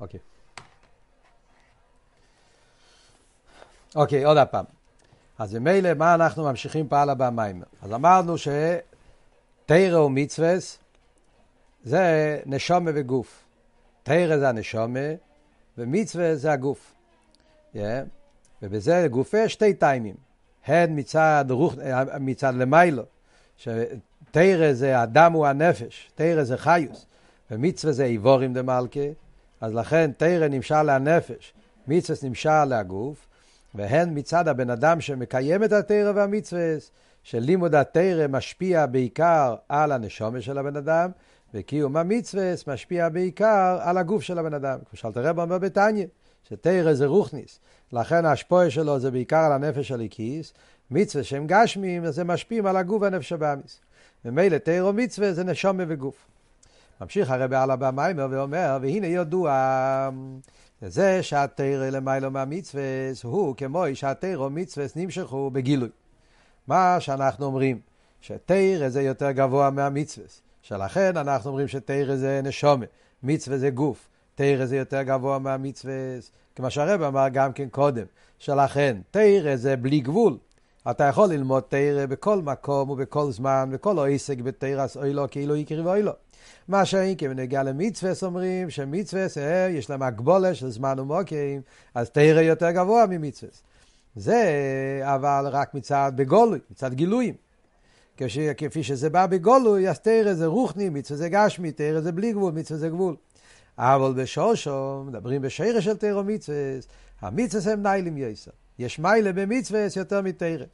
אוקיי. אוקיי, עוד הפעם. אז ממילא, מה אנחנו ממשיכים פה הלאה במים? אז אמרנו שתרא ומצווה זה נשומה וגוף. תרא זה הנשומה, ומצווה זה הגוף. Yeah. ובזה גופה שתי טיימים. הן מצד, מצד למיילו, שתרא זה הדם הוא הנפש, תרא זה חיוס, ומצווה זה איבורים דמלכה, אז לכן תרא נמשל לנפש, מצווה נמשל לגוף, והן מצד הבן אדם שמקיים את התרא והמצווה, שלימוד התרא משפיע בעיקר על הנשומה של הבן אדם, וקיום המצווה משפיע בעיקר על הגוף של הבן אדם. כמו שאלת הרב אומר בתניא, שתרא זה רוכניס, לכן ההשפועה שלו זה בעיקר על הנפש הליקיס, מצווה שהם גשמים, זה משפיעים על הגוף והנפש הבאמיס. ומילא תרא ומצווה זה נשומה וגוף. ממשיך הרב על הבמיימר ואומר, והנה ידוע, זה שהתרא למיילו מהמצווה הוא כמו שהתרא ומצווה נמשכו בגילוי. מה שאנחנו אומרים, שתרא זה יותר גבוה מהמצווה, שלכן אנחנו אומרים שתרא זה נשומה, מצווה זה גוף, תרא זה יותר גבוה מהמצווה, כמו שהרב אמר גם כן קודם, שלכן תרא זה בלי גבול. אתה יכול ללמוד תרא בכל מקום ובכל זמן, וכל עסק בתרס אוי לו כאילו יקרי ואוי לו. מה שאין כבנגיע למצווה אומרים שמצווה יש להם הגבולה של זמן ומוקים, אז תרא יותר גבוה ממצווה. זה אבל רק מצד בגולוי, מצד גילויים. כש, כפי שזה בא בגולוי, אז תרא זה רוחני, מצווה זה גשמי, תרא זה בלי גבול, מצווה זה גבול. אבל בשושו, מדברים בשרש של תרא מצווה, המצווה הם ניילים יסר. יש מיילה במצווה יותר מתרא.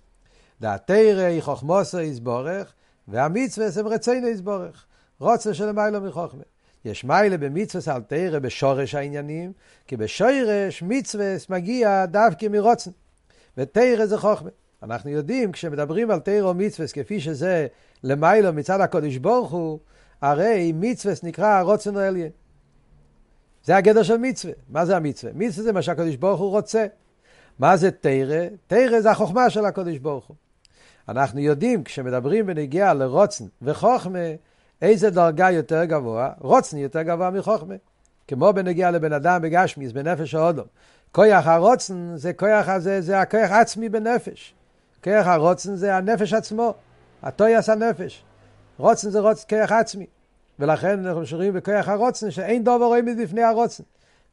דהתרא היא חוכמוסו יסבורך, והמצווה הם רצינו יסבורך. רוצה של מיילו מחוכמה. יש מיילה במצווה על תרא בשורש העניינים, כי בשורש מצווה מגיע דווקא מרוצן. ותרא זה חוכמה. אנחנו יודעים, כשמדברים על תרא ומצווה, כפי שזה למיילו מצד הקודש ברוך הוא, הרי מצווה נקרא רוצן העליין. זה הגדר של מצווה. מה זה המצווה? מצווה זה מה שהקדוש ברוך הוא רוצה. מה זה תרא? תרא זה החוכמה של הקדוש ברוך הוא. אנחנו יודעים, כשמדברים בנגיעה לרוצן וחוכמה, איזה דרגה יותר גבוה? רוצן יותר גבוה מחוכמה. כמו בנגיעה לבן אדם בגשמיס, בנפש האודום. כוח הרוצן זה כוח הזה, זה הכוח עצמי בנפש. כוח הרוצן זה הנפש עצמו, הטויאס הנפש. רוצן זה רוצן כוח עצמי. ולכן אנחנו שומעים בכוח הרוצן שאין דובר רואים בפני הרוצן.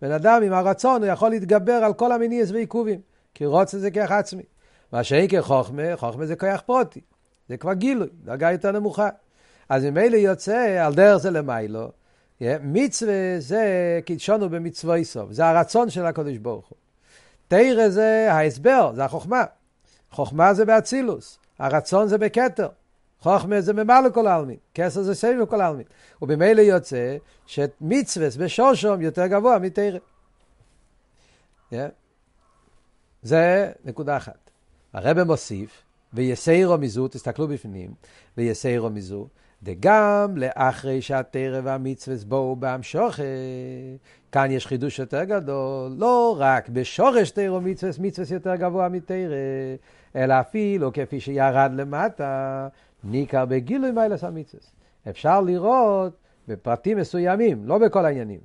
בן אדם עם הרצון הוא יכול להתגבר על כל המיניאס ועיכובים, כי רוצן זה כוח עצמי. מה שאין כחוכמה, חוכמה זה כוח פרוטי. זה כבר גילוי, דרגה יותר נמוכה. אז ממילא יוצא על דרך זה למיילו, מצווה זה כלשונו במצווה איסוף, זה הרצון של הקדוש ברוך הוא. תרא זה ההסבר, זה החוכמה. חוכמה זה באצילוס, הרצון זה בכתר. חוכמה זה ממלא כל העלמין, כסר זה סבב כל העלמין. ובמילא יוצא שמצווה בשושום יותר גבוה מתרא. Yeah. זה נקודה אחת. הרב מוסיף, ויסיירו מזו, תסתכלו בפנים, ויסיירו מזו, וגם לאחרי שהתרא והמצווה בואו בהמשוכת, כאן יש חידוש יותר גדול, לא רק בשורש תרא ומצווה, מצווה יותר גבוה מתרא, אלא אפילו כפי שירד למטה, ניכר בגילוי מיילס המצווה. אפשר לראות בפרטים מסוימים, לא בכל העניינים.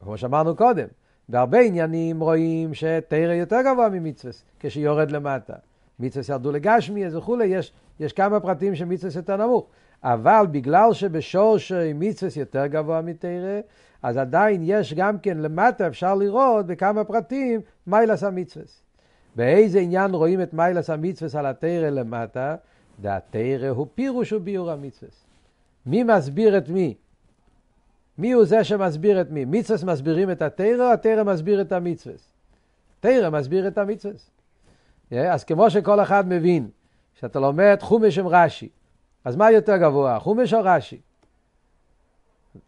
כמו שאמרנו קודם, בהרבה עניינים רואים שתרא יותר גבוה ממצווה, כשיורד למטה. מצווה ירדו לגשמי וכולי, יש, יש כמה פרטים שמצווה יותר נמוך. אבל בגלל שבשורש מצווה יותר גבוה מתרא, אז עדיין יש גם כן למטה, אפשר לראות בכמה פרטים מיילס המצווה. באיזה עניין רואים את מיילס המצווה על התרא למטה? דהתרא הוא פירוש וביור המצווה. מי מסביר את מי? מי הוא זה שמסביר את מי? מצווה מסבירים את התרא, או התרא מסביר את המצווה? תרא מסביר את המצווה. אז כמו שכל אחד מבין, שאתה לומד חומש עם רש"י, אז מה יותר גבוה, חומש או רש"י?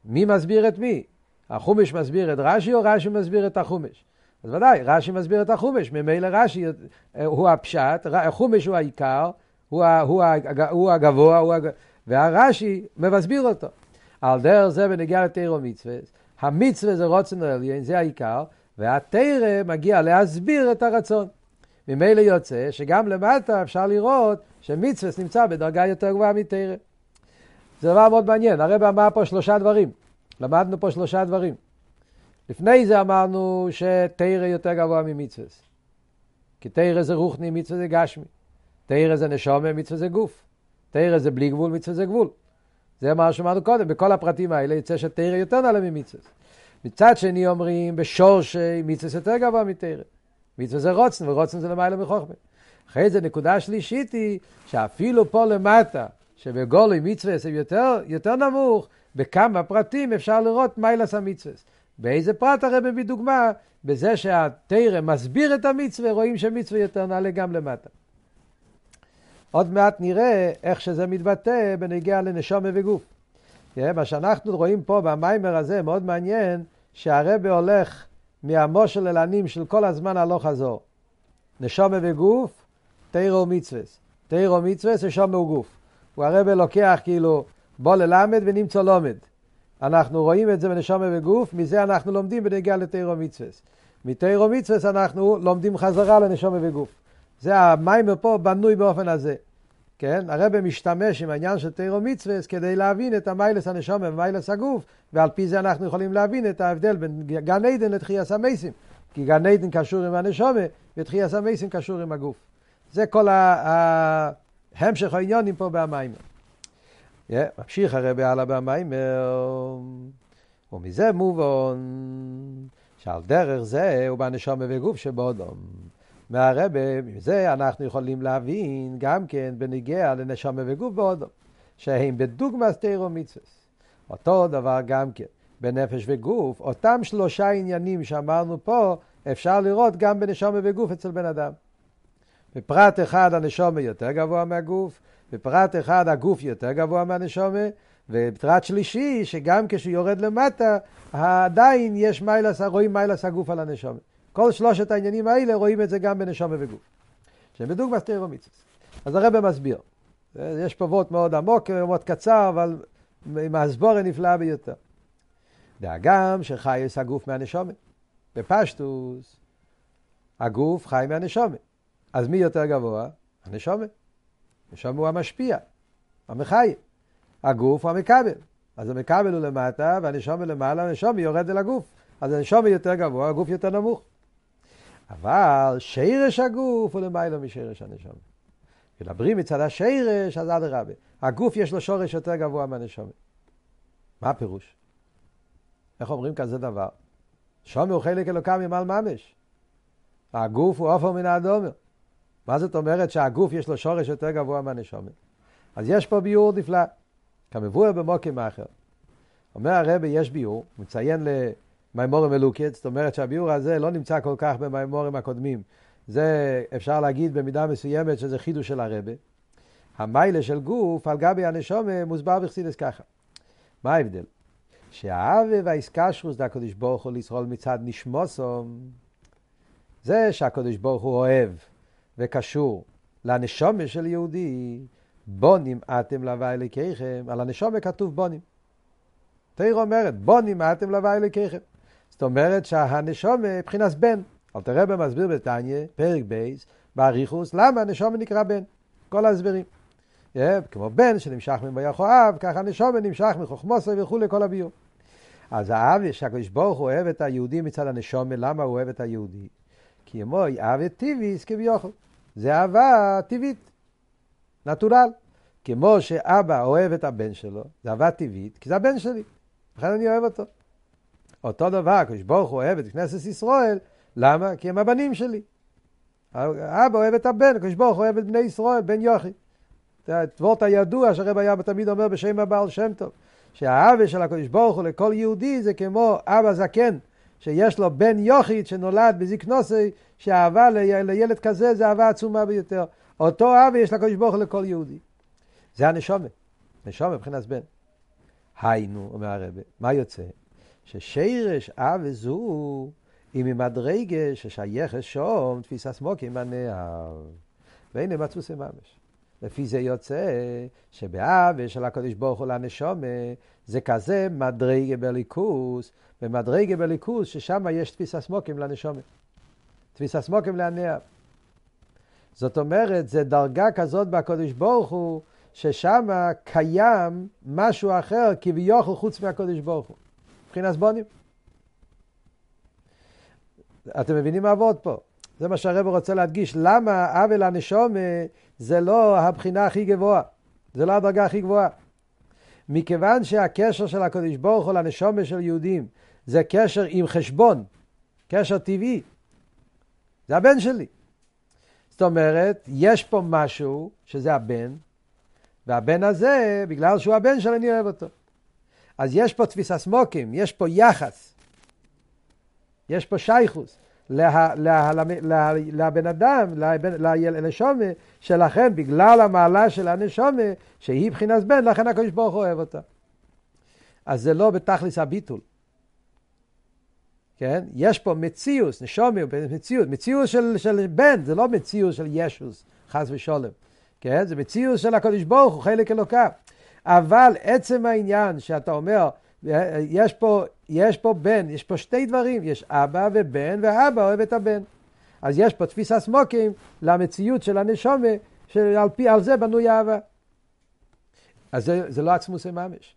מי מסביר את מי? החומש מסביר את רש"י או רש"י מסביר את החומש? אז ודאי, רש"י מסביר את החומש, ממילא רש"י הוא הפשט, חומש הוא העיקר, הוא, הוא, הוא הגבוה, הוא הג... והרש"י מסביר אותו. על דרך זה בנגיע לתרא ומצווה, המצווה זה רוצן העליין, זה העיקר, והתרא מגיע להסביר את הרצון. ממילא יוצא שגם למטה אפשר לראות שמצווה נמצא בדרגה יותר גבוהה מתרא. זה דבר מאוד מעניין, הרב אמר פה שלושה דברים. למדנו פה שלושה דברים. לפני זה אמרנו שתרא יותר גבוה ממצווה. כי תרא זה רוחני, מצווה זה גשמי. תרא זה נשומה, מצווה זה גוף. תרא זה בלי גבול, מצווה זה גבול. זה מה שאמרנו קודם, בכל הפרטים האלה יוצא שתרא יותר נעלה ממצווה. מצד שני אומרים, בשורשי מצווה יותר גבוה מתרא. מצווה זה רוצן, ורוצן זה למעלה מחוכמה. אחרי זה נקודה שלישית היא, שאפילו פה למטה, שבגולוי מצווה זה יותר, יותר נמוך, בכמה פרטים אפשר לראות מיילס המצווה. באיזה פרט הרי מביא דוגמה? בזה שהתרא מסביר את המצווה, רואים שמצווה יותר נעלה גם למטה. עוד מעט נראה איך שזה מתבטא בנגיע לנשומה וגוף. מה שאנחנו רואים פה במיימר הזה מאוד מעניין, שהרבה הולך מהמושל אל הנים של כל הזמן הלוך חזור. נשומה וגוף, תירו מצווה. תירו מצווה, נשומה וגוף. הוא הרבה לוקח כאילו בוא ללמד ונמצא לומד. אנחנו רואים את זה בנשומה וגוף, מזה אנחנו לומדים בנגיע לתירו מצווה. מתירו מצווה אנחנו לומדים חזרה לנשומה וגוף. זה המיימר פה בנוי באופן הזה. כן? הרב משתמש עם העניין של תירו מצווה כדי להבין את המיילס הנשומה ומיילס הגוף, ועל פי זה אנחנו יכולים להבין את ההבדל בין גן עדן לתחייה המייסים. כי גן עדן קשור עם הנשומה, ותחייה המייסים קשור עם הגוף. זה כל ההמשך העניונים פה במיימר. Yeah, ממשיך הרב הלאה במיימר, ומזה מובן שעל דרך זה הוא בנשומה וגוף שבאודום. מהרבה, מזה אנחנו יכולים להבין גם כן בניגיע לנשמה וגוף באודו, שהם בדוגמא תירו מצווה. אותו דבר גם כן בנפש וגוף, אותם שלושה עניינים שאמרנו פה, אפשר לראות גם בנשמה וגוף אצל בן אדם. בפרט אחד הנשומה יותר גבוה מהגוף, בפרט אחד הגוף יותר גבוה מהנשומה, ובפרט שלישי, שגם כשהוא יורד למטה, עדיין יש מיילס, רואים מיילס הגוף על הנשומה. כל שלושת העניינים האלה רואים את זה גם בנשומה וגוף. שהם בדוגמא תירו מצווה. אז הרב מסביר. יש פה וורט מאוד עמוק, מאוד קצר, אבל עם ההסבורה נפלאה ביותר. והגם שחייס הגוף מהנשומה. בפשטוס, הגוף חי מהנשומה. אז מי יותר גבוה? הנשומה. הנשומה הוא המשפיע, המחי. הגוף הוא המקבל. אז המקבל הוא למטה, והנשומה למעלה, הנשומה יורד אל הגוף. אז הנשומה יותר גבוה, הגוף יותר נמוך. אבל שירש הגוף הוא למעלה משרש הנשמה. מדברים מצד השירש, אז אדרבה. הגוף יש לו שורש יותר גבוה מהנשמה. מה הפירוש? איך אומרים כזה דבר? שומר הוא חלק אלוקם ממעל ממש. הגוף הוא עופר מן האדומר. מה זאת אומרת שהגוף יש לו שורש יותר גבוה מהנשמה? אז יש פה ביור נפלא, כמבואר במוקים אחר. אומר הרבי, יש ביור, מציין מימורים אלוקית, זאת אומרת שהביאור הזה לא נמצא כל כך במימורים הקודמים. זה אפשר להגיד במידה מסוימת שזה חידוש של הרבה. המיילה של גוף על גבי הנשומה מוסבר בחסידס ככה. מה ההבדל? שהאווה והאיסקשרוס זה הקדוש ברוך הוא לסרול מצד נשמוסום, זה שהקדוש ברוך הוא אוהב וקשור לנשומה של יהודי, בונים אתם להווה אלוקיכם, על הנשומה כתוב בונים. תאיר אומרת, בונים אתם להווה אלוקיכם. זאת אומרת שהנשומה מבחינת בן. אל תראה במסביר בתניא, פרק בייס, באריכוס, למה הנשומה נקרא בן. כל ההסברים. Yeah, כמו בן שנמשך ממויחו אב, ככה הנשומה נמשך מחוכמוסו וכולי, כל הביור. אז האב, שהקדוש ברוך הוא אוהב את היהודי מצד הנשומה, למה הוא אוהב את היהודי? כי אמו אהבה טבעיס כביכול. זה אהבה טבעית, נטורל. כמו שאבא אוהב את הבן שלו, זה אהבה טבעית, כי זה הבן שלי, לכן אני אוהב אותו. אותו דבר, הקדוש ברוך הוא אוהב את כנסת ישראל, למה? כי הם הבנים שלי. אבא אוהב את הבן, הקדוש ברוך הוא אוהב את בני ישראל, בן יוכי. תבורת הידוע שהרב היה תמיד אומר בשם הבעל שם טוב, שהאהבה של הקדוש ברוך הוא לכל יהודי זה כמו אבא זקן, שיש לו בן יוכית שנולד בזקנוסי, שהאהבה לילד כזה זה אהבה עצומה ביותר. אותו אהבה יש לקדוש ברוך הוא לכל יהודי. זה הנשומה, נשומה מבחינת בן. היינו, אומר הרב, מה יוצא? ששירש אב זו היא ממדרגה ששייכת שום תפיסה סמוקים הנאהב. והנה מצאו ממש. לפי זה יוצא שבאב של הקדוש ברוך הוא לנשומה זה כזה מדרגה בליכוס, ומדרגה בליכוס ששם יש תפיסה סמוקים לנשומה. תפיסה סמוקים להנאהב. זאת אומרת, זה דרגה כזאת בקדוש ברוך הוא, ששם קיים משהו אחר כביכול חוץ מהקדוש ברוך הוא. מבחינת בונים. אתם מבינים מה עבוד פה? זה מה שהרב רוצה להדגיש. למה עוול הנשום זה לא הבחינה הכי גבוהה? זה לא הדרגה הכי גבוהה. מכיוון שהקשר של הקדוש ברוך הוא לנשומה של יהודים זה קשר עם חשבון, קשר טבעי. זה הבן שלי. זאת אומרת, יש פה משהו שזה הבן, והבן הזה, בגלל שהוא הבן שלי, אני אוהב אותו. אז יש פה תפיסה סמוקים, יש פה יחס, יש פה שייכוס לה, לה, לה, לבן אדם, לנשומה, שלכן בגלל המעלה של הנשומה, שהיא מבחינת בן, לכן הקדוש ברוך הוא אוהב אותה. אז זה לא בתכלס הביטול. כן? יש פה מציאוס, נשומי, מציאות, מציאוס של, של בן, זה לא מציאוס של ישוס, חס ושולם. כן? זה מציאוס של הקדוש ברוך הוא, חלק אלוקיו. אבל עצם העניין שאתה אומר, יש פה, יש פה בן, יש פה שתי דברים, יש אבא ובן, ואבא אוהב את הבן. אז יש פה תפיסה סמוקים למציאות של הנשומה, שעל פי, על זה בנוי אהבה. אז זה, זה לא עצמוס ממש.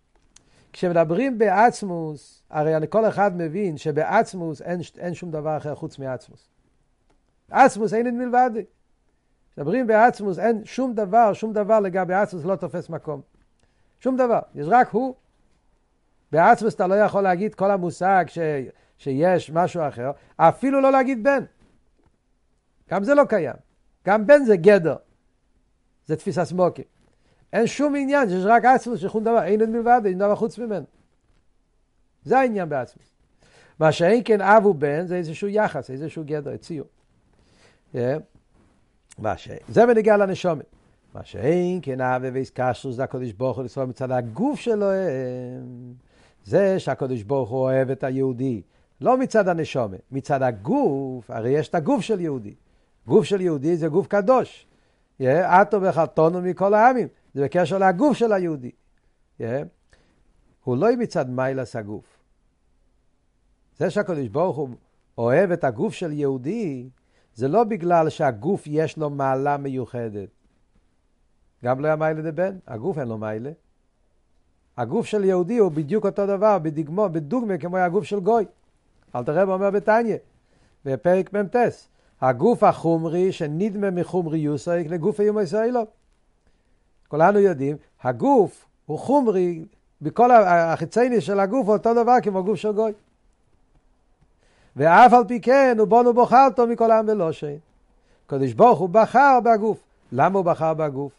כשמדברים בעצמוס, הרי כל אחד מבין שבעצמוס אין, אין שום דבר אחר חוץ מעצמוס. עצמוס אין מלבד. כשמדברים בעצמוס אין שום דבר, שום דבר לגבי עצמוס לא תופס מקום. שום דבר, יש רק הוא. בעצמוס אתה לא יכול להגיד כל המושג ש, שיש משהו אחר, אפילו לא להגיד בן. גם זה לא קיים. גם בן זה גדר. זה תפיסה סמוקית. אין שום עניין שיש רק עצמוס שום דבר, אין עוד מלבד, אין דבר חוץ ממנו. זה העניין בעצמוס. מה שאין כן אב ובן זה איזשהו יחס, איזשהו גדר, ציור. Yeah. ש... זה בנגיע לנשומת. מה שאין כן אב ואיסקשרוס זה הקדוש ברוך הוא לצרור מצד הגוף שלו. זה שהקדוש ברוך הוא אוהב את היהודי. לא מצד הנשומת, מצד הגוף, הרי יש את הגוף של יהודי. גוף של יהודי זה גוף קדוש. עטו וחתונו מכל העמים. זה בקשר לגוף של היהודי. הוא לא מצד מיילס הגוף. זה שהקדוש ברוך הוא אוהב את הגוף של יהודי, זה לא בגלל שהגוף יש לו מעלה מיוחדת. גם לא היה מיילה דבן, הגוף אין לו מיילה. הגוף של יהודי הוא בדיוק אותו דבר, בדגמו, בדוגמה כמו הגוף של גוי. אל תראה אומר בתניא, בפרק מ"ט, הגוף החומרי שנדמה מחומרי יוסריק לגוף איום ישראלו. כולנו יודעים, הגוף הוא חומרי, בכל החיצייני של הגוף הוא אותו דבר כמו גוף של גוי. ואף על פי כן הוא בונו בוחרתו מכל העם ולא שאין. קדוש ברוך הוא בחר בגוף. למה הוא בחר בגוף?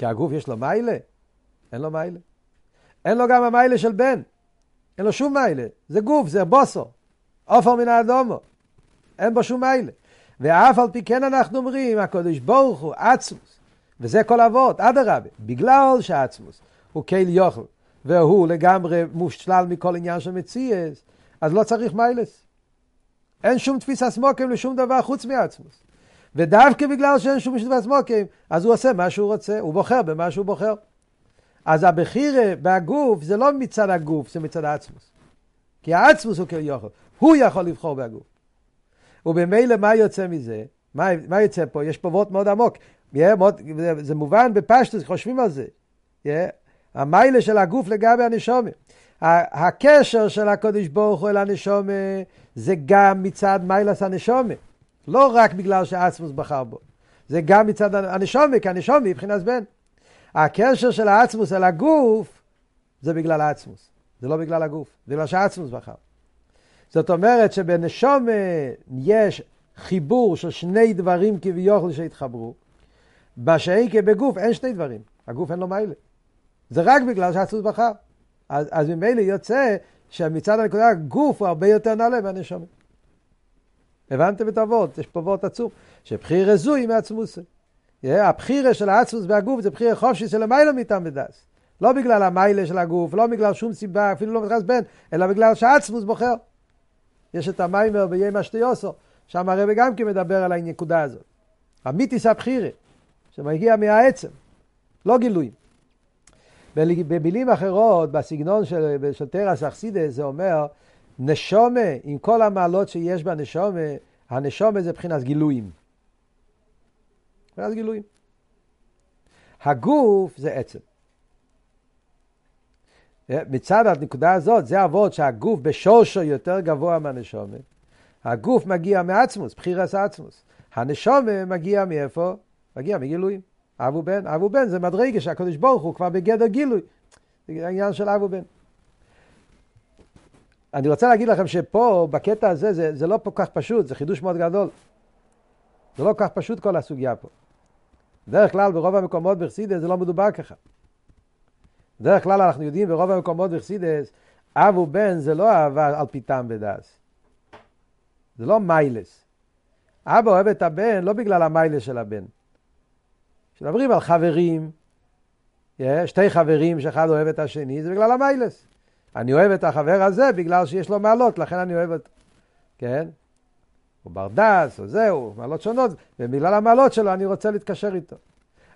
כי הגוף יש לו מיילה? אין לו מיילה. אין לו גם המיילה של בן. אין לו שום מיילה. זה גוף, זה בוסו. עופר מן האדומו. אין בו שום מיילה. ואף על פי כן אנחנו אומרים, הקדוש ברוך הוא עצמוס. וזה כל אבות, אדרבה. בגלל שעצמוס הוא קהיל יוכל, והוא לגמרי מושלל מכל עניין של מציאס, אז לא צריך מיילס. אין שום תפיסה סמוקים לשום דבר חוץ מעצמוס. ודווקא בגלל שאין שום תפיסה סמוקים, אז הוא עושה מה שהוא רוצה, הוא בוחר במה שהוא בוחר. אז הבחירה בהגוף זה לא מצד הגוף, זה מצד העצמוס. כי העצמוס הוא כיוכל, הוא יכול לבחור בהגוף. ובמילא מה יוצא מזה? מה, מה יוצא פה? יש פה וורט מאוד עמוק. Yeah, מאוד, זה מובן בפשטוס, חושבים על זה. Yeah, המיילה של הגוף לגבי הנשומת. הקשר של הקודש ברוך הוא אל הנשומה זה גם מצד מיילס הנשומה. לא רק בגלל שעצמוס בחר בו. זה גם מצד הנשומה, כי הנשומה היא מבחינת בן. הקשר של העצמוס אל הגוף זה בגלל העצמוס. זה לא בגלל הגוף, זה בגלל שעצמוס בחר. זאת אומרת שבנשומה יש חיבור של שני דברים כביכול שהתחברו. שאין כבגוף אין שני דברים. הגוף אין לו מיילה. זה רק בגלל שעצמוס בחר. אז, אז ממילא יוצא שמצד הנקודה הגוף הוא הרבה יותר נעלה מהנשומת. הבנתם את הוורד? יש פה וורד עצום. שבחיר רזוי מעצמוסי. הבחירה של העצמוס והגוף זה בחירה חופשי של המיילא מטעם ודס. לא בגלל המיילה של הגוף, לא בגלל שום סיבה, אפילו לא מכרז בן, אלא בגלל שעצמוס בוחר. יש את המיימר בימי אשתיוסו, שם הרב גם כן מדבר על הנקודה הזאת. המיתיס הבחירה, שמגיע מהעצם, לא גילויים. במילים אחרות, בסגנון של, של תרס אכסידס, זה אומר, נשומה, עם כל המעלות שיש בנשומה, הנשומה זה מבחינת גילויים. מבחינת גילויים. הגוף זה עצם. מצד הנקודה הזאת, זה אבות שהגוף בשורשו יותר גבוה מהנשומה, הגוף מגיע מעצמוס, בחירס עצמוס. הנשומה מגיע מאיפה? מגיע מגילויים. אב ובן, אב ובן זה מדרגה שהקדוש ברוך הוא כבר בגדר גילוי. זה העניין של אב ובן. אני רוצה להגיד לכם שפה, בקטע הזה, זה, זה לא כל כך פשוט, זה חידוש מאוד גדול. זה לא כל כך פשוט כל הסוגיה פה. בדרך כלל ברוב המקומות בחסידס זה לא מדובר ככה. בדרך כלל אנחנו יודעים ברוב המקומות בחסידס, אב ובן זה לא אהבה על פי טעם ודס. זה לא מיילס. אבא אוהב את הבן לא בגלל המיילס של הבן. כשמדברים על חברים, שתי חברים שאחד אוהב את השני, זה בגלל המיילס. אני אוהב את החבר הזה בגלל שיש לו מעלות, לכן אני אוהב אותו. כן? הוא ברדס, או זהו, מעלות שונות, ובגלל המעלות שלו אני רוצה להתקשר איתו.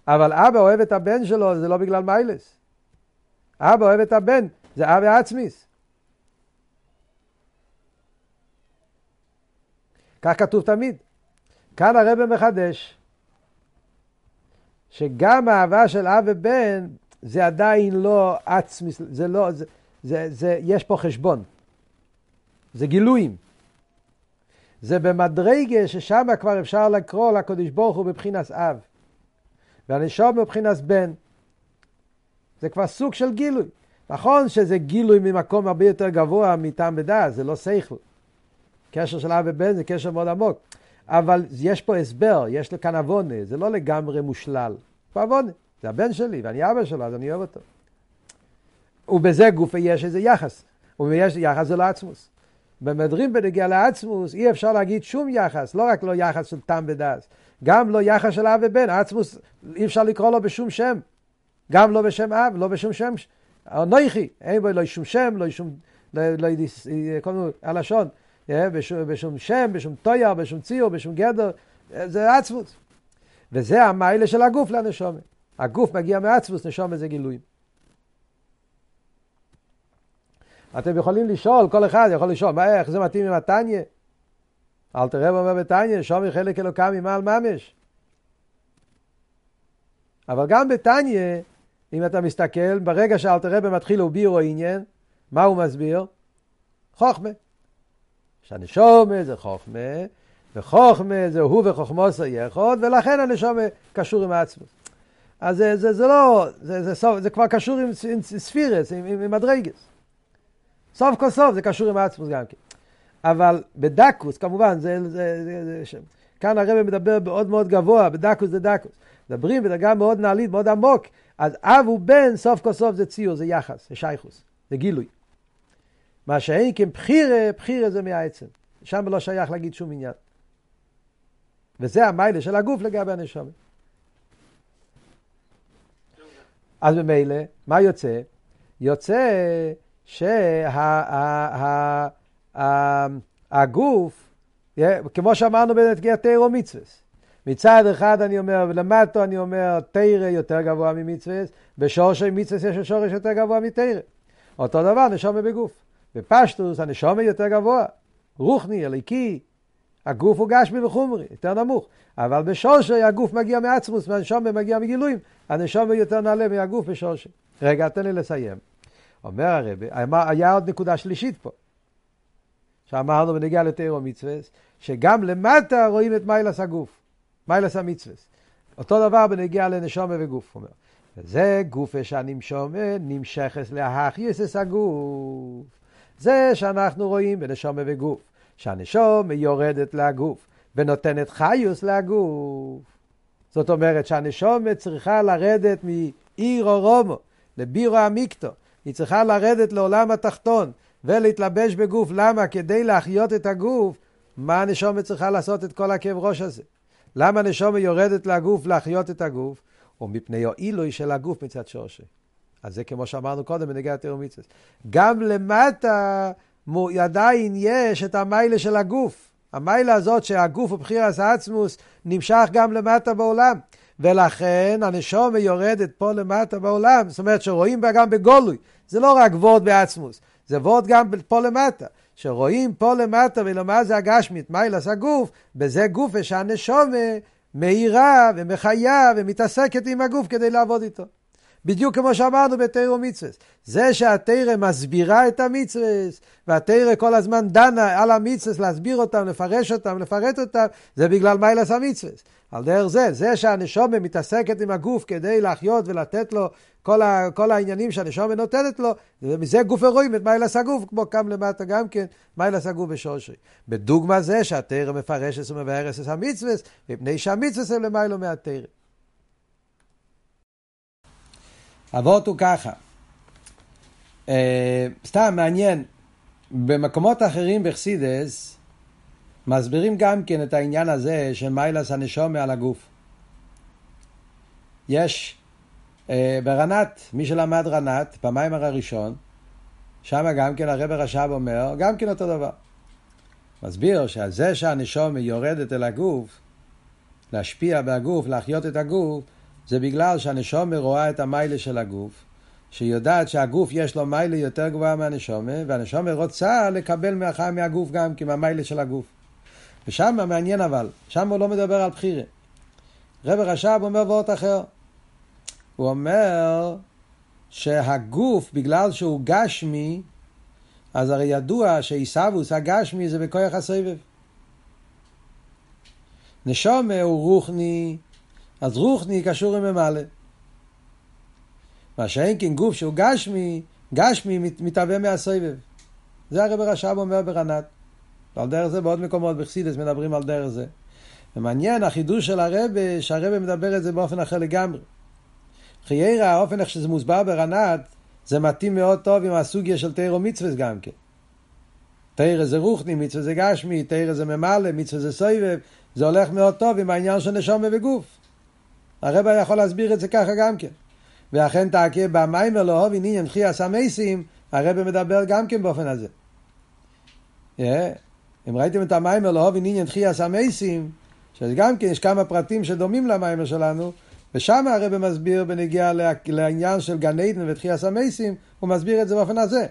אבל אבא אוהב את הבן שלו, זה לא בגלל מיילס. אבא אוהב את הבן, זה אבא עצמיס. כך כתוב תמיד. כאן הרב מחדש, שגם האהבה של אב ובן זה עדיין לא עצמיס, זה לא, זה, זה, זה, יש פה חשבון. זה גילויים. זה במדרגה ששם כבר אפשר לקרוא לקדוש ברוך הוא בבחינת אב. והנשום בבחינת בן. זה כבר סוג של גילוי. נכון שזה גילוי ממקום הרבה יותר גבוה מטעם ודעת, זה לא שכל. קשר של אב ובן זה קשר מאוד עמוק. אבל יש פה הסבר, יש לו כאן עוונה, זה לא לגמרי מושלל. פה עוונה, זה הבן שלי ואני אבא שלו, אז אני אוהב אותו. ובזה גופה יש איזה יחס. ויש יחס זה לעצמוס. במדרים בנגיע לעצמוס אי אפשר להגיד שום יחס, לא רק לא יחס של טעם ודס, גם לא יחס של אב ובן, עצמוס אי אפשר לקרוא לו בשום שם, גם לא בשם אב, לא בשום שם, נויכי, אין בו לא שום שם, לא שום, לא, לא, כל מיני הלשון, בשום, בשום שם, בשום טויר, בשום ציור, בשום גדר, זה עצמוס. וזה המיילה של הגוף לנשומת. הגוף מגיע מעצמוס, נשומת זה גילויים. אתם יכולים לשאול, כל אחד יכול לשאול, מה, איך זה מתאים עם התניא? אל תראה אומר בתניא, שומר חלק אלוקם ממעל ממש. אבל גם בתניא, אם אתה מסתכל, ברגע שאלתר רבי מתחיל להובירו עניין, מה הוא מסביר? חוכמה. שהנשומה זה חוכמה, וחוכמה זה הוא וחוכמוסו יחוד, ולכן הנשומה קשור עם העצמות. אז זה, זה, זה לא, זה, זה, זה, זה כבר קשור עם, עם ספירס, עם, עם, עם מדרגס. סוף כל סוף זה קשור עם העצמוס גם כן. אבל בדקוס, כמובן, זה, זה, זה, זה, זה כאן הרב מדבר מאוד מאוד גבוה, בדקוס זה דקוס. מדברים בדרגה מאוד נעלית, מאוד עמוק. אז אב ובן, סוף כל סוף זה ציור, זה יחס, זה שייכוס, זה גילוי. מה שאין כן בחירה, בחירה זה מהעצם. שם לא שייך להגיד שום עניין. וזה המיילה של הגוף לגבי הנשמה. אז במילא, מה יוצא? יוצא שהגוף, כמו שאמרנו בנתגיע תירו מצווה, מצד אחד אני אומר, למטו אני אומר, תירה יותר גבוה ממצווה, בשורשי מצווה יש שורש יותר גבוה מתירה. אותו דבר נשומה בגוף. בפשטוס הנשומה יותר גבוה. רוחני, אליקי, הגוף הוא גשמי וחומרי, יותר נמוך. אבל בשורשי הגוף מגיע מעצמוס, והנשומה מגיע מגילויים. הנשומה יותר נעלה מהגוף בשורשי. רגע, תן לי לסיים. אומר הרבי, היה עוד נקודה שלישית פה, שאמרנו בנגיע לתירו מצווה, שגם למטה רואים את מיילס הגוף, מיילס המצווה. אותו דבר בנגיע לנשומה וגוף, אומר. וזה גופה שהנמשומה נמשכת להכייסס הגוף. זה שאנחנו רואים בנשומה וגוף, שהנשומה יורדת לגוף ונותנת חיוס לגוף. זאת אומרת שהנשומה צריכה לרדת מעיר אורומו לבירו המיקטו, היא צריכה לרדת לעולם התחתון ולהתלבש בגוף. למה? כדי להחיות את הגוף, מה הנשומה צריכה לעשות את כל הכאב ראש הזה? למה הנשומה יורדת לגוף להחיות את הגוף? או מפני העילוי של הגוף מצד שורשי. אז זה כמו שאמרנו קודם בנגיע התירומיצס. גם למטה עדיין יש את המיילה של הגוף. המיילה הזאת שהגוף הוא העצמוס נמשך גם למטה בעולם. ולכן הנשומה יורדת פה למטה בעולם, זאת אומרת שרואים בה גם בגולוי, זה לא רק וורד בעצמוס, זה וורד גם פה למטה, שרואים פה למטה ולמה זה הגשמית, מיילס הגוף, בזה גוף שהנשומה מאירה ומחיה ומתעסקת עם הגוף כדי לעבוד איתו. בדיוק כמו שאמרנו בתרא ומצווה. זה שהתרא מסבירה את המצווה, והתרא כל הזמן דנה על המצווה, להסביר אותם, לפרש אותם, לפרט אותם, זה בגלל מיילס המצווה. על דרך זה, זה שהנשומה מתעסקת עם הגוף כדי להחיות ולתת לו כל, ה, כל העניינים שהנשומה נותנת לו, ומזה גוף ורואים את מיילס הגוף, כמו קם למטה גם כן, מיילס הגוף בשורשי. בדוגמה זה שהתרא מפרשת ומבארס את המצווה, מפני שהמצווה הם למיילו מהתרא. אבות הוא ככה, uh, סתם מעניין, במקומות אחרים בחסידס, מסבירים גם כן את העניין הזה של מיילס הנשומה על הגוף. יש uh, ברנת, מי שלמד רנת, במיימר הראשון, שם גם כן הרב רש"ב אומר, גם כן אותו דבר. מסביר שזה שהנשומה יורדת אל הגוף, להשפיע בהגוף, להחיות את הגוף, זה בגלל שהנשומה רואה את המיילה של הגוף, שהיא יודעת שהגוף יש לו מיילה יותר גבוהה מהנשומה, והנשומה רוצה לקבל מהחיים מהגוף גם כן, מהמיילה של הגוף. ושם מעניין אבל, שם הוא לא מדבר על בחירה. רב רש"ב אומר וורט אחר. הוא אומר שהגוף, בגלל שהוא גשמי, אז הרי ידוע שעיסאוווס הגשמי זה בכוח הסבב. נשומה הוא רוחני, אז רוחני קשור עם ממלא. מה שאין כן גוף שהוא גשמי, גשמי מתהווה מהסבב. זה הרב רש"ב אומר ברנת. ועל דרך זה בעוד מקומות בחסידס מדברים על דרך זה. ומעניין החידוש של הרבה, שהרבה מדבר את זה באופן אחר לגמרי. חיירה, האופן איך שזה מוסבר ברנת, זה מתאים מאוד טוב עם הסוגיה של תירו מצווה גם כן. תירה זה רוחני, מצווה זה גשמי, תירה זה ממלא, מצווה זה סויבב, זה הולך מאוד טוב עם העניין של נשומה וגוף. הרבה יכול להסביר את זה ככה גם כן. ואכן תעקה במיימר לא הובי עניין חייס המייסים, הרבה מדבר גם כן באופן הזה. Yeah. אם ראיתם את המיימר לא הובי עניין חייס המייסים, שגם כן יש כמה פרטים שדומים למיימר שלנו, ושם הרבה מסביר בנגיע לעניין של גן עדן ותחייס המייסים, הוא מסביר את זה באופן הזה.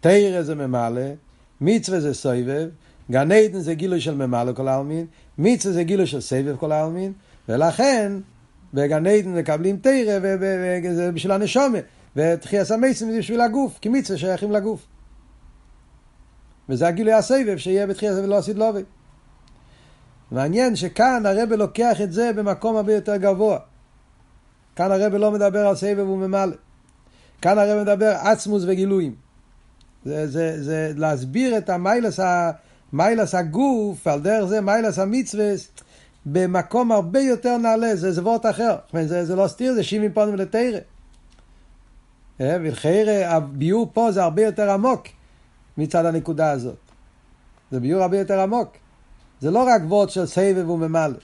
תרא זה ממלא, מצווה זה סויבב, גן עדן זה גילוי של ממלא כל העלמין, מצווה זה גילוי של סבב כל העלמין, ולכן בגן עדן מקבלים תרא וזה בשביל הנשומה, ותחייס המייסים זה בשביל הגוף, כי מצווה שייכים לגוף. וזה הגילוי הסבב שיהיה בתחייס ולא עשית לובי. מעניין שכאן הרב לוקח את זה במקום הרבה יותר גבוה. כאן הרב לא מדבר על סבב וממלא. כאן הרב מדבר עצמוס וגילויים. זה, זה, זה להסביר את המיילס, המיילס הגוף, על דרך זה מיילס המצווה, במקום הרבה יותר נעלה, זה זווות אחר. זה, זה לא סתיר, זה שימי פונים לתרא. אה, ולחיירא, הביור פה זה הרבה יותר עמוק מצד הנקודה הזאת. זה ביור הרבה יותר עמוק. זה לא רק וורד של סבב וממלא.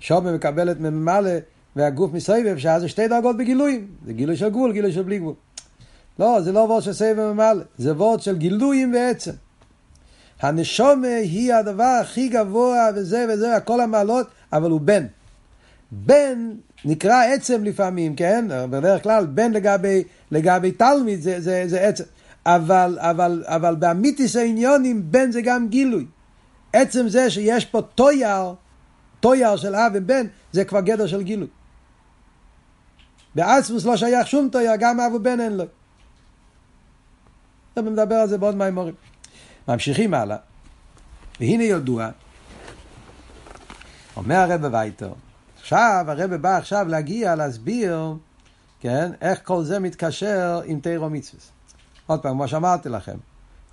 שובה מקבלת ממלא והגוף מסבב, שאז זה שתי דרגות בגילויים. זה גילוי של גבול, גילוי של בלי גבול. לא, זה לא וורד של סבב וממלא, זה וורד של גילויים בעצם. הנשומה היא הדבר הכי גבוה וזה וזה, הכל המעלות, אבל הוא בן. בן נקרא עצם לפעמים, כן? בדרך כלל בן לגבי, לגבי תלמיד זה, זה, זה עצם. אבל, אבל, אבל באמיתיס העניונים בן זה גם גילוי. עצם זה שיש פה טויר, טויר של אב ובן, זה כבר גדר של גילוי. באסמוס לא שייך שום טויר, גם אב ובן אין לו. אני מדבר על זה בעוד מימורים. ממשיכים הלאה, והנה ידוע, אומר הרב וייטר, עכשיו הרב בא עכשיו להגיע, להסביר, כן, איך כל זה מתקשר עם תירו מצווה. עוד פעם, כמו שאמרתי לכם,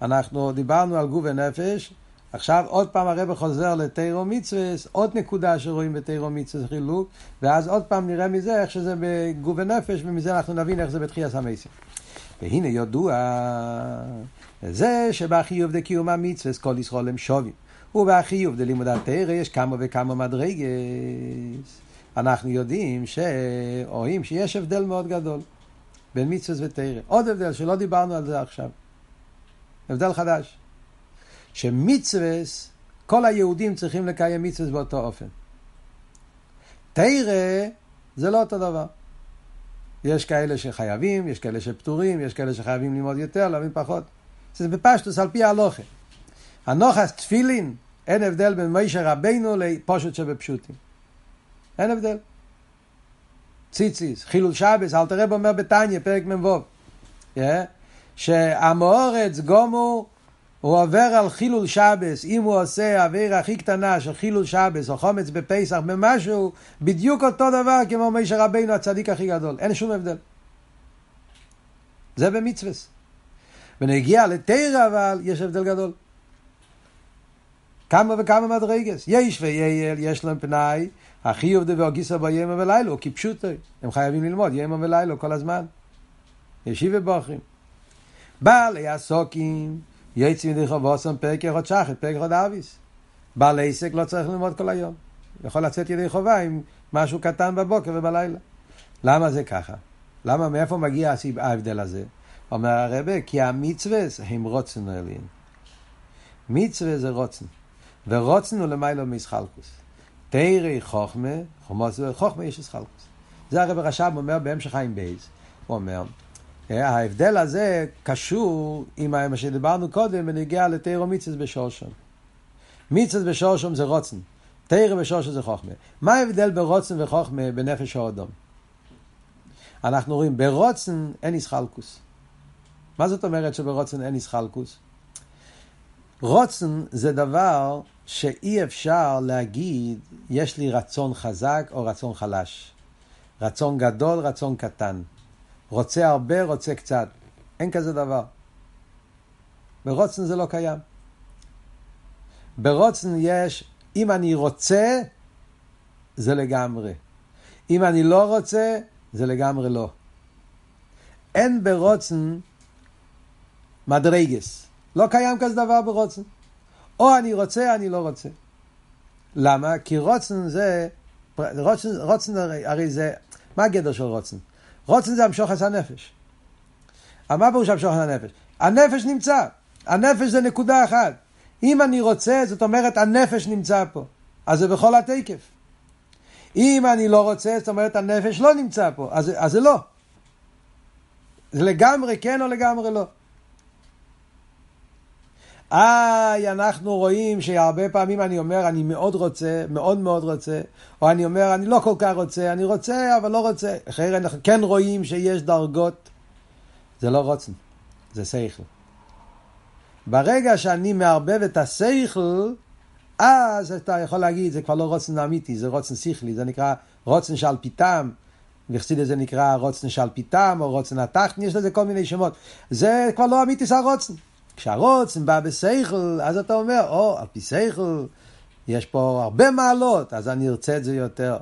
אנחנו דיברנו על גוף ונפש, עכשיו עוד פעם הרב חוזר לתירו מצווה, עוד נקודה שרואים בתירו מצווה חילוק, ואז עוד פעם נראה מזה איך שזה בגוף ונפש, ומזה אנחנו נבין איך זה בתחייה המסים. והנה ידוע זה שבחיוב דקיום המצווה כל ישראל הם שווים. ובחיוב דלימוד התרא יש כמה וכמה מדרגס. אנחנו יודעים שרואים שיש הבדל מאוד גדול בין מצווה ותרא. עוד הבדל שלא דיברנו על זה עכשיו. הבדל חדש. שמצווה, כל היהודים צריכים לקיים מצווה באותו אופן. תרא זה לא אותו דבר. יש כאלה שחייבים, יש כאלה שפטורים, יש כאלה שחייבים ללמוד יותר, להבין פחות. זה בפשטוס על פי ההלוכה. הנוחס תפילין, אין הבדל בין מוישה רבינו לפושט שבפשוטים. אין הבדל. ציציס, חילול שבס, אל תראה אומר בתניא, פרק מ"ו, yeah? שהמאורץ גומו הוא עובר על חילול שבס, אם הוא עושה עבירה הכי קטנה של חילול שבס או חומץ בפסח במשהו, בדיוק אותו דבר כמו משה רבינו הצדיק הכי גדול, אין שום הבדל. זה במצווה. ונגיע לתרא אבל יש הבדל גדול. כמה וכמה מדרגס. יש וייל, יש להם פנאי, הכי עובדי והגיסה בימה ולילו, כי פשוטו, הם חייבים ללמוד ימה ולילו כל הזמן. ישיב ובוחרים. בעלי הסוקים, יצא מדי חובוסם פרק אחד שחת, פרק אחד אביס. בעל עסק לא צריך ללמוד כל היום. יכול לצאת ידי חובה עם משהו קטן בבוקר ובלילה. למה זה ככה? למה, מאיפה מגיע ההבדל הזה? אומר הרבה, כי המצווה הם רוצן אלין. מצווה זה רוצן. ורוצן הוא למיילו מסחלקוס. תירי חוכמה, חוכמה יש אסחלקוס. זה הרב רש"ב אומר בהמשך חיים בייז. הוא אומר, ההבדל הזה קשור עם מה שדיברנו קודם בנגיע לתירו מצווה בשורשם. מצווה בשורשם זה רוצן. תירו בשורשם זה חוכמה. מה ההבדל ברוצן וחוכמה בנפש האדום? אנחנו רואים, ברוצן אין איסחלקוס. מה זאת אומרת שברוצן אין איסחלקוס? רוצן זה דבר שאי אפשר להגיד, יש לי רצון חזק או רצון חלש. רצון גדול, רצון קטן. רוצה הרבה, רוצה קצת. אין כזה דבר. ברוצן זה לא קיים. ברוצן יש, אם אני רוצה, זה לגמרי. אם אני לא רוצה, זה לגמרי לא. אין ברוצן מדרגס. לא קיים כזה דבר ברוצן. או אני רוצה, אני לא רוצה. למה? כי רוצן זה, רוצן, רוצן הרי, הרי זה, מה הגדר של רוצן? רוצן זה המשוך עשה נפש. מה פירוש המשוך עשה נפש? הנפש נמצא, הנפש זה נקודה אחת. אם אני רוצה, זאת אומרת הנפש נמצא פה. אז זה בכל התקף. אם אני לא רוצה, זאת אומרת הנפש לא נמצא פה, אז, אז זה לא. זה לגמרי כן או לגמרי לא. איי, אנחנו רואים שהרבה פעמים אני אומר, אני מאוד רוצה, מאוד מאוד רוצה, או אני אומר, אני לא כל כך רוצה, אני רוצה, אבל לא רוצה. אחרי אנחנו כן רואים שיש דרגות. זה לא רוצן, זה שכל. ברגע שאני מערבב את השכל, אז אתה יכול להגיד, זה כבר לא רוצן אמיתי, זה רוצן שכלי, זה נקרא רוצן שעל פיתם, וחסידה זה נקרא רוצן שעל פיתם, או רוצן התחתן, יש לזה כל מיני שמות. זה כבר לא אמיתי, זה הרוצן. כשהרוצן בא בסייכל, אז אתה אומר, או, על פי סייכל, יש פה הרבה מעלות, אז אני ארצה את זה יותר.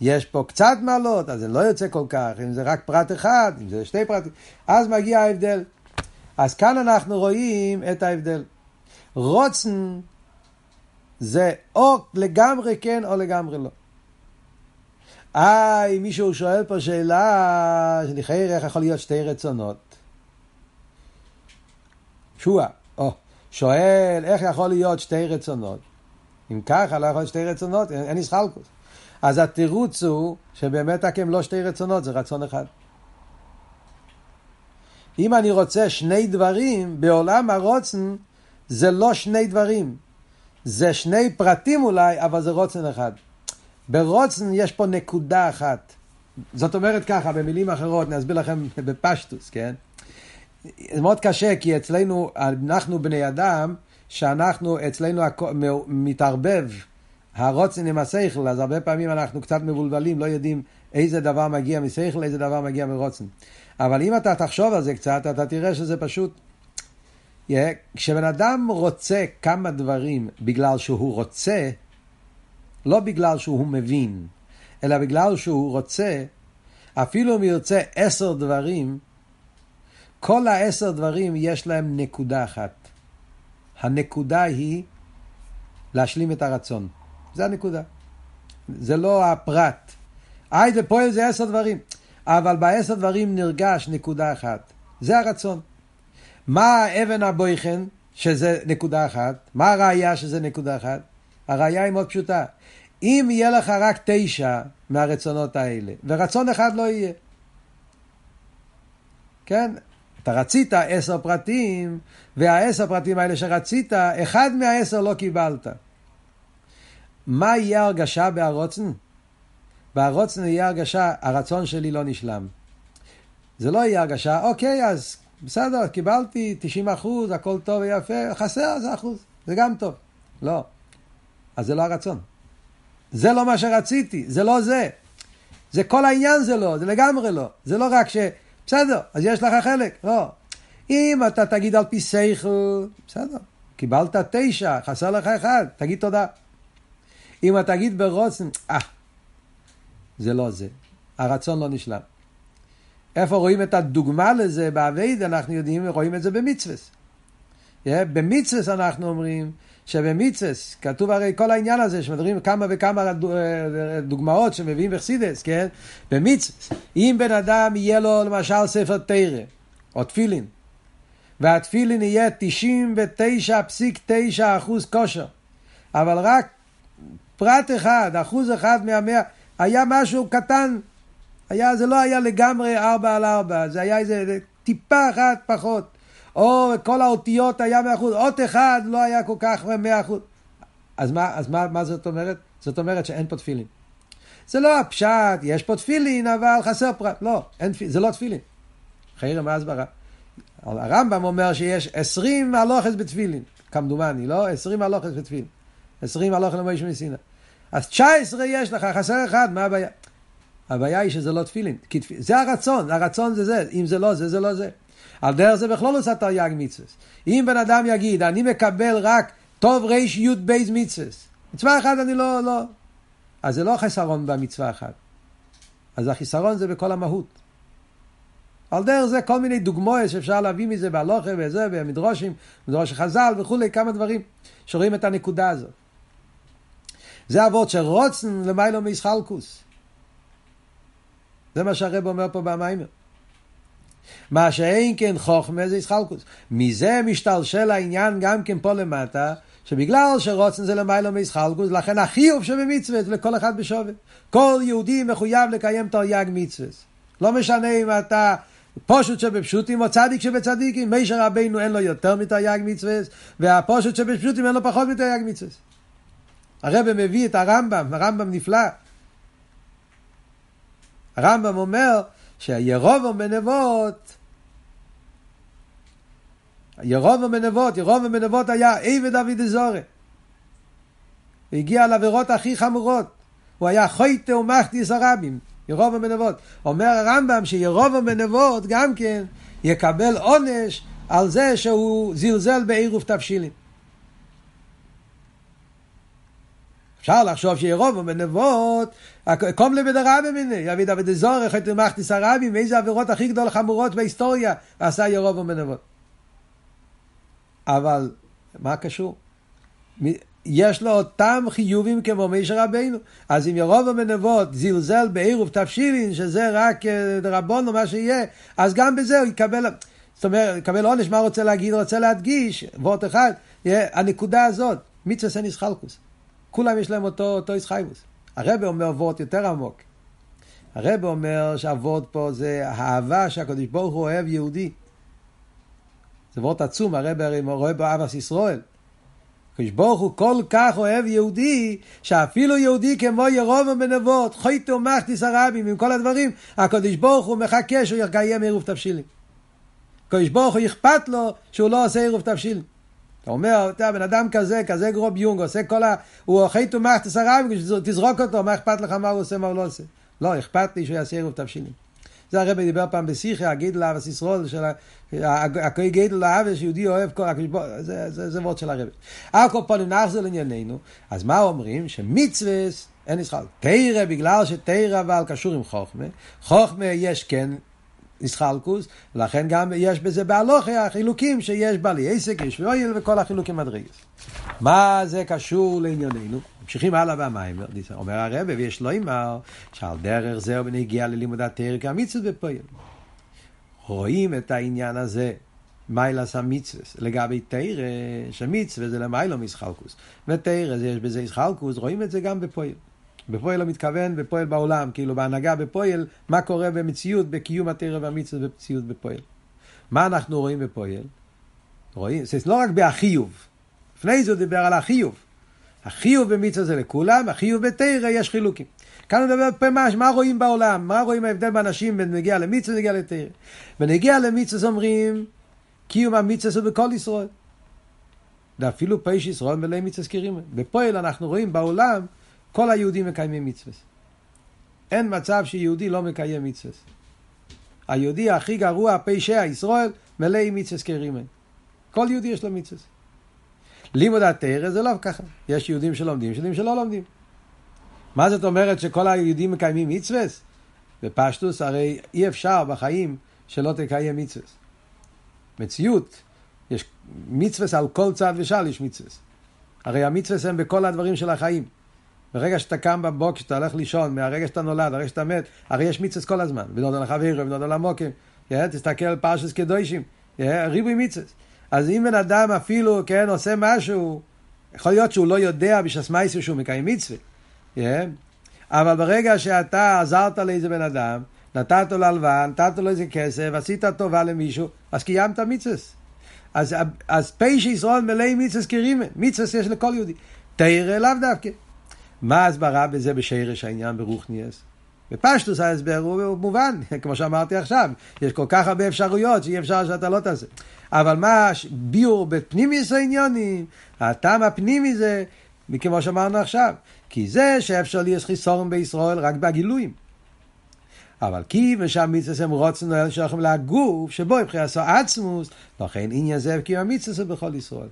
יש פה קצת מעלות, אז זה לא יוצא כל כך, אם זה רק פרט אחד, אם זה שתי פרטים, אז מגיע ההבדל. אז כאן אנחנו רואים את ההבדל. רוצן זה או לגמרי כן או לגמרי לא. אה, אם מישהו שואל פה שאלה, שלכאורה איך יכול להיות שתי רצונות? שועה, או, שואל איך יכול להיות שתי רצונות? אם ככה לא יכול להיות שתי רצונות, אין, איסחלקוס. אז התירוץ הוא שבאמת רק הם לא שתי רצונות, זה רצון אחד. אם אני רוצה שני דברים, בעולם הרוצן זה לא שני דברים. זה שני פרטים אולי, אבל זה רוצן אחד. ברוצן יש פה נקודה אחת. זאת אומרת ככה, במילים אחרות, אני אסביר לכם בפשטוס, כן? זה מאוד קשה, כי אצלנו, אנחנו בני אדם, שאנחנו, אצלנו מתערבב הרוצן עם השכל, אז הרבה פעמים אנחנו קצת מבולבלים, לא יודעים איזה דבר מגיע משכל, איזה דבר מגיע מרוצן. אבל אם אתה תחשוב על זה קצת, אתה תראה שזה פשוט... Yeah, כשבן אדם רוצה כמה דברים בגלל שהוא רוצה, לא בגלל שהוא מבין, אלא בגלל שהוא רוצה, אפילו אם ירצה עשר דברים, כל העשר דברים יש להם נקודה אחת. הנקודה היא להשלים את הרצון. זה הנקודה. זה לא הפרט. היי, זה פועל זה עשר דברים. אבל בעשר דברים נרגש נקודה אחת. זה הרצון. מה אבן הבויכן, שזה נקודה אחת? מה הראייה שזה נקודה אחת? הראייה היא מאוד פשוטה. אם יהיה לך רק תשע מהרצונות האלה, ורצון אחד לא יהיה. כן? אתה רצית עשר פרטים, והעשר פרטים האלה שרצית, אחד מהעשר לא קיבלת. מה יהיה הרגשה בהרוצן? בהרוצן יהיה הרגשה, הרצון שלי לא נשלם. זה לא יהיה הרגשה, אוקיי, אז בסדר, קיבלתי 90 אחוז, הכל טוב ויפה, חסר איזה אחוז, זה גם טוב. לא. אז זה לא הרצון. זה לא מה שרציתי, זה לא זה. זה כל העניין זה לא, זה לגמרי לא. זה לא רק ש... בסדר, אז יש לך חלק, לא. אם אתה תגיד על פי שכל, בסדר, קיבלת תשע, חסר לך אחד, תגיד תודה. אם אתה תגיד ברוצן, אה, זה לא זה. הרצון לא נשלם. איפה רואים את הדוגמה לזה באבייד, אנחנו יודעים, רואים את זה במצווה. במצווה אנחנו אומרים שבמצווה, כתוב הרי כל העניין הזה, שמדברים כמה וכמה דוגמאות שמביאים בחסידס, כן? במצווה, אם בן אדם יהיה לו למשל ספר תרא, או תפילין, והתפילין יהיה 99.9 אחוז כושר, אבל רק פרט אחד, אחוז אחד מהמאה, היה משהו קטן, היה, זה לא היה לגמרי ארבע על ארבע, זה היה איזה טיפה אחת פחות. או כל האותיות היה מאה אחוז, אות אחד לא היה כל כך מאה אחוז. אז, מה, אז מה, מה זאת אומרת? זאת אומרת שאין פה תפילין. זה לא הפשט, יש פה תפילין, אבל חסר פרט. לא, אין, זה לא תפילין. חיירם הסברה. הרמב"ם אומר שיש עשרים הלוכס בתפילין, כמדומני, לא? עשרים הלוכס בתפילין. עשרים הלוכס למויש מסינה. אז תשע עשרה יש לך, חסר אחד, מה הבעיה? הבעיה היא שזה לא תפילין. זה הרצון, הרצון זה זה, אם זה לא זה, זה לא זה. על דרך זה בכלול עושה תרי"ג מצווה. אם בן אדם יגיד, אני מקבל רק טוב ריש י' בייז מצווה, מצווה אחת אני לא, לא. אז זה לא חסרון במצווה אחת. אז החיסרון זה בכל המהות. על דרך זה כל מיני דוגמאות שאפשר להביא מזה בהלוכה וזה, במדרושים, מדרוש חז"ל וכולי, כמה דברים שרואים את הנקודה הזאת. זה אבות שרוצן למיילו מישחלקוס. זה מה שהרב אומר פה במיימר. מה שאין כן חוכמה זה ישחלקוס. מזה משתלשל העניין גם כן פה למטה, שבגלל שרוצן זה למיילו מישחלקוס, לכן החיוב שבמצווה זה לכל אחד בשווה. כל יהודי מחויב לקיים תרי"ג מצווה. לא משנה אם אתה פושט שבפשוטים או צדיק שבצדיקים, מישר רבינו אין לו יותר מתרי"ג מצווה, והפושט שבפשוטים אין לו פחות מתרי"ג מצווה. הרב מביא את הרמב"ם, הרמב"ם נפלא. הרמב"ם אומר שהירובו בנבות, ירובו בנבות, ירובו בנבות היה עבד אבי דזורי. הוא הגיע לעבירות הכי חמורות. הוא היה חויטה ומחטיס הרבים, ירובו בנבות. אומר הרמב"ם שירובו בנבות גם כן יקבל עונש על זה שהוא זלזל בעירוב תבשילים. אפשר לחשוב בנבות, קום לבדרה במיני, יביד עבד אזור, איך הייתם מחטיס הרבים, איזה עבירות הכי גדול חמורות בהיסטוריה עשה ירובו בנבות. אבל, מה קשור? יש לו אותם חיובים כמו מישר רבינו. אז אם ירובו בנבות זלזל בעירוב תבשילין, שזה רק דרבון או מה שיהיה, אז גם בזה הוא יקבל, זאת אומרת, יקבל עונש, מה רוצה להגיד? רוצה להדגיש, וורט אחד, הנקודה הזאת, מצווה סניס חלקוס. כולם יש להם אותו, אותו איסחייבוס. הרב אומר וורט יותר עמוק. הרב אומר שהוורד פה זה האהבה שהקדוש ברוך הוא אוהב יהודי. זה וורט עצום, הרב הרי רואה בו אבס ישראל. הקדוש ברוך הוא כל כך אוהב יהודי, שאפילו יהודי כמו ירום בנבות, חויטו מחטיס הרבים, עם כל הדברים, הקדוש ברוך הוא מחכה שהוא יקיים עירוב תבשילים. הקדוש ברוך הוא אכפת לו שהוא לא עושה עירוב תבשילים. אתה אומר, אתה בן אדם כזה, כזה גרוב יונג, עושה כל ה... הוא אוכל תומך תסרב, תזרוק אותו, מה אכפת לך מה הוא עושה, מה הוא לא עושה. לא, אכפת לי שהוא יעשה עירוב תבשילים. זה הרבי דיבר פעם בשיחה, הגיד לאבס ישרול, של הכוי גידל לאבס, יהודי אוהב כל זה, זה, וורד של הרבי. הקופונים נחזור לענייננו, אז מה אומרים? שמצווה אין ישחל. תרא, בגלל שתרא אבל קשור עם חוכמה, חוכמה יש כן איסחלקוס, לכן גם יש בזה בהלוכה החילוקים שיש בעלי עסק, יש ואויל וכל החילוקים מדרגס. מה זה קשור לענייננו? ממשיכים הלאה במים, אומר הרב, ויש לו אמר, שעל דרך זה הוא בנגיע ללימוד התרא כמצווה בפועל. רואים את העניין הזה, מיילס המצווה, לגבי תרא, שמצווה זה למיילו מסחלקוס, ותרא יש בזה איסחלקוס, רואים את זה גם בפועל. בפועל לא מתכוון בפועל בעולם, כאילו בהנהגה בפועל, מה קורה במציאות, בקיום התרא והמצווה במציאות בפועל. מה אנחנו רואים בפועל? רואים, זה לא רק בהחיוב. לפני זה הוא דיבר על החיוב. החיוב במצווה זה לכולם, החיוב בתרא יש חילוקים. כאן הוא מדבר ממש, מה רואים בעולם, מה רואים ההבדל באנשים בין נגיע למצווה ונגיע לתרא. ונגיע למצווה אומרים, קיום המצווה הוא בכל ישראל. ואפילו פייש ישראל מלא מצווה זכירים. בפועל אנחנו רואים בעולם, כל היהודים מקיימים מצווה. אין מצב שיהודי לא מקיים מצווה. היהודי הכי גרוע, פשע ישראל, מלא מצווה זכירים. כל יהודי יש לו מצווה. לימוד התרא זה לא ככה. יש יהודים שלומדים, יש יהודים שלא לומדים. מה זאת אומרת שכל היהודים מקיימים מצווה? בפשטוס הרי אי אפשר בחיים שלא תקיים מצווה. מציאות, יש מצווה על כל צד ושל יש מצווה. הרי המצווה הם בכל הדברים של החיים. ברגע שאתה קם בבוקר, שאתה הולך לישון, מהרגע שאתה נולד, הרגע שאתה מת, הרי יש מצווה כל הזמן. ונודו לחבר, ונודו למוקים. תסתכל על פרשס קדושים. ריבוי מצווה. אז אם בן אדם אפילו, כן, עושה משהו, יכול להיות שהוא לא יודע בשביל סמייסר שהוא מקיים מצווה. Yeah. אבל ברגע שאתה עזרת לאיזה בן אדם, נתת לו להלוואה, נתת לו איזה כסף, עשית טובה למישהו, אז קיימת מצווה. אז, אז פשע ישראל מלא מצווה כרימה, מצווה יש לכל יהודי. תראה לאו דווקא. מה ההסברה בזה בשרש העניין ברוכניאס? בפשטוס ההסבר הוא מובן, כמו שאמרתי עכשיו, יש כל כך הרבה אפשרויות שאי אפשר שאתה לא תעשה. אבל מה ביור בפנימיס העניונים, הטעם הפנימי זה, כמו שאמרנו עכשיו, כי זה שאפשר לי יש חיסורם בישראל רק בגילויים. אבל כיוון שהמצווה הם רוצים אלה שלכם לגוף, שבו יבחר עשו עצמוס, לכן עניין זה כי המצווה בכל ישראל.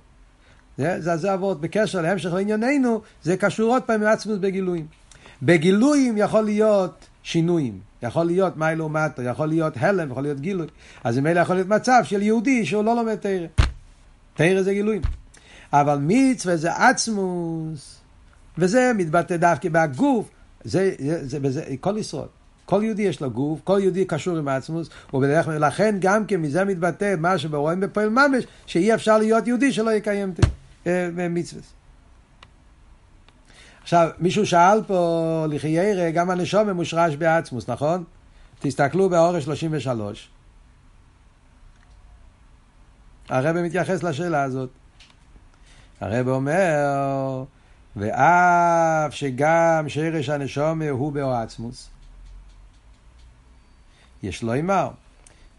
זה, זה, זה עבוד בקשר להמשך לענייננו, זה קשור עוד פעם עם עצמוס בגילויים. בגילויים יכול להיות שינויים. יכול להיות מיילו מטו, יכול להיות הלם, יכול להיות גילוי. אז ממילא יכול להיות מצב של יהודי שהוא לא לומד תרא. תרא זה גילויים. אבל מצווה זה עצמוס, וזה מתבטא דווקא בגוף, זה, זה, זה, זה, כל ישראל. כל יהודי יש לו גוף, כל יהודי קשור עם עצמוס, ולכן גם כן מזה מתבטא מה שרואים בפועל ממש, שאי אפשר להיות יהודי שלא יקיים אה, מצווה. עכשיו, מישהו שאל פה לחיירה, גם הנשום מושרש בעצמוס, נכון? תסתכלו באורש 33. הרב מתייחס לשאלה הזאת. הרב אומר, ואף שגם שרש הנשום הוא בעצמוס, יש לו אמר,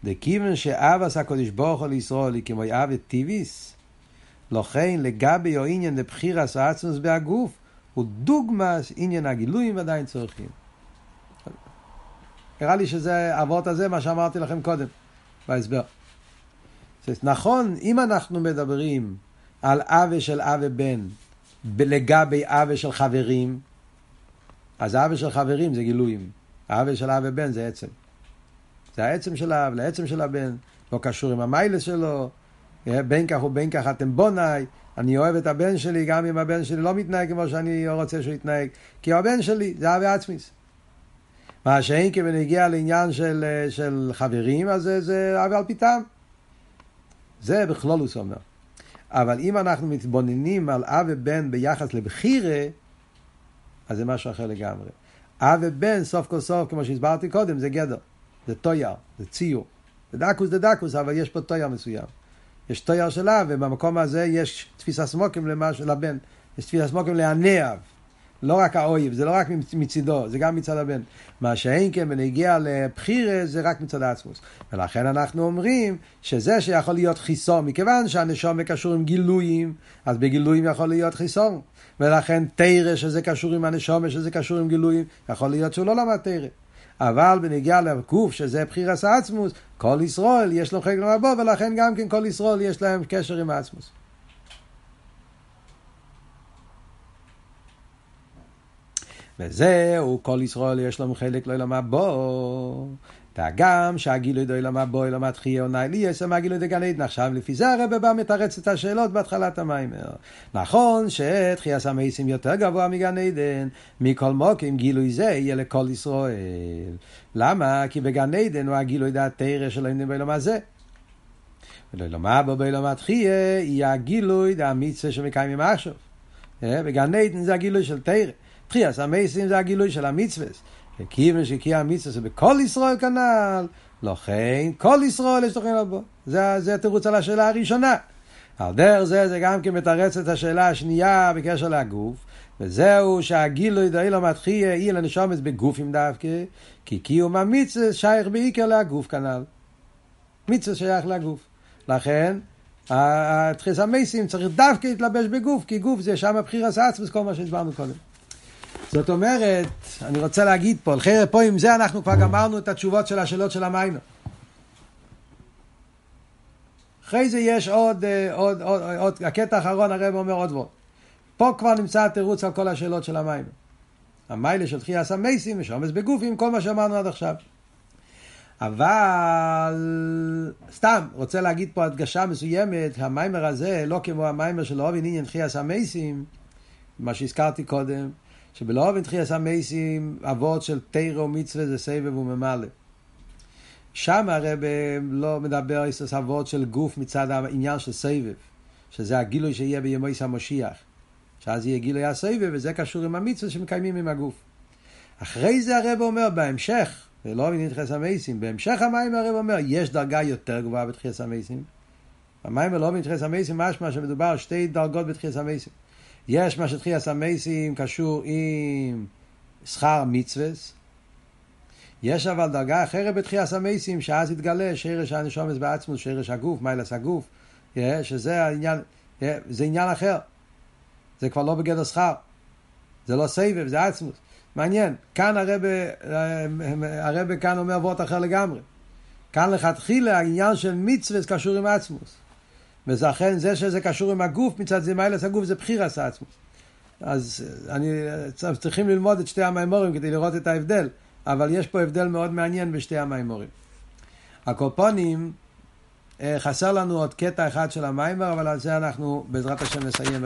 דכיוון שאבס הקודש ברוך הוא לישראל כמו אב טיביס, לכן לגבי או עניין לבחירס העצמוס בהגוף, הוא דוגמס עניין הגילויים ועדיין צורכים. נראה לי שזה, אבות הזה, מה שאמרתי לכם קודם, בהסבר. נכון, אם אנחנו מדברים על אבה של אבה בן, לגבי אבה של חברים, אז אבה של חברים זה גילויים. אבה של אבה בן זה עצם. זה העצם של האב, לעצם של הבן, לא קשור עם המיילס שלו, בין כך ובין כך אתם בוני, אני אוהב את הבן שלי גם אם הבן שלי לא מתנהג כמו שאני רוצה שהוא יתנהג, כי הבן שלי זה אבי עצמיס. מה שאין כבן הגיע לעניין של, של חברים, אז זה, זה אבי על פיתם. זה בכלולוס אומר. אבל אם אנחנו מתבוננים על אב ובן ביחס לבחירה, אז זה משהו אחר לגמרי. אב ובן, סוף כל סוף, כמו שהסברתי קודם, זה גדר. זה טויר, זה ציור. זה דקוס זה דקוס, אבל יש פה טויר מסוים. יש טויר שלה, ובמקום הזה יש תפיסה סמוקים למשהו, לבן. יש תפיסה סמוקים לענב. לא רק האויב, זה לא רק מצידו, זה גם מצד הבן. מה שאין כן בנגיע לבחירה זה רק מצד העצמוס. ולכן אנחנו אומרים שזה שיכול להיות חיסון, מכיוון שהנשום קשור עם גילויים, אז בגילויים יכול להיות חיסון. ולכן תרא שזה קשור עם הנשום, שזה קשור עם גילויים, יכול להיות שהוא לא למד תרא. אבל בנגיעה לגוף שזה בחירס העצמוס, כל ישראל יש לו חלק לבוא, ולכן גם כן כל ישראל יש להם קשר עם העצמוס. וזהו, כל ישראל יש להם חלק למה בו. והגם שהגילוי דו אילמה בו אילמה תחייה עונה לי יש מה גילוי דגן עדן. עכשיו לפי זה הרב בא מתרץ את השאלות בהתחלת המיימר. נכון שתחייה סמייסים יותר גבוה מגן עדן מכל מוקים גילוי זה יהיה לכל ישראל. למה? כי בגן עדן הוא הגילוי דעת תרא של עדן באילמה זה. אילמה בו באילמה תחייה יהיה הגילוי מצווה שמקיימים עכשיו בגן עדן זה הגילוי של תרא. תחייה סמייסים זה הגילוי של המצווה וכיוון שקיים המצווה שבכל ישראל כנ"ל, לכן כל ישראל יש לכם לבוא. זה, זה התירוץ על השאלה הראשונה. על דרך זה זה גם כן מתרץ את השאלה השנייה בקשר לגוף, וזהו שהגילוי דאילו מתחיל אי לנשומת בגופים דווקא, כי קיום המצווה שייך בעיקר לגוף כנ"ל. מצווה שייך לגוף. לכן, התחיס המסים צריך דווקא להתלבש בגוף, כי גוף זה שם הבחירס עצמוס, כל מה שהסברנו קודם. זאת אומרת, אני רוצה להגיד פה, לכן פה עם זה אנחנו כבר גמרנו את התשובות של השאלות של המיימר. אחרי זה יש עוד, אה, עוד, עוד, עוד, הקטע האחרון הרב אומר עוד ועוד. פה כבר נמצא התירוץ על כל השאלות של המיימר. המיילה של תחייה סמייסים ושומס בגופים, כל מה שאמרנו עד עכשיו. אבל סתם, רוצה להגיד פה הדגשה מסוימת, המיימר הזה לא כמו המיימר של אוהבין עניין תחייס המייסים, מה שהזכרתי קודם, שבלאוהבין תחייס המייסים, אבות של תירו מצווה זה סבב וממלא. שם הרב לא מדבר איסוס אבות של גוף מצד העניין של סבב, שזה הגילוי שיהיה בימי המשיח. שאז יהיה גילוי הסבב, וזה קשור עם המצווה שמקיימים עם הגוף. אחרי זה הרב אומר בהמשך, ולא מבין תחייס המייסים, בהמשך המים הרב אומר, יש דרגה יותר גבוהה בתחייס המייסים. המים לא מבין תחייס המייסים, משמע שמדובר שתי דרגות בתחייס המייסים. יש מה שתחייס המייסים קשור עם שכר מצווה, יש אבל דרגה אחרת בתחייס המייסים, שאז יתגלה שרש הנשומס בעצמוס, שרש הגוף, מיילס הגוף, שזה העניין, זה עניין אחר. זה כבר לא בגדר שכר. זה לא סבב, זה עצמוס. מעניין, כאן הרבה, הרבה כאן אומר וורט אחר לגמרי. כאן לכתחילה העניין של מצווה קשור עם עצמוס. וזה אכן זה שזה קשור עם הגוף, מצד זה מיילס הגוף זה בחירס עצמוס. אז אני, צריכים ללמוד את שתי המימורים כדי לראות את ההבדל, אבל יש פה הבדל מאוד מעניין בשתי המימורים. הקופונים, חסר לנו עוד קטע אחד של המיימר, אבל על זה אנחנו בעזרת השם נסיים.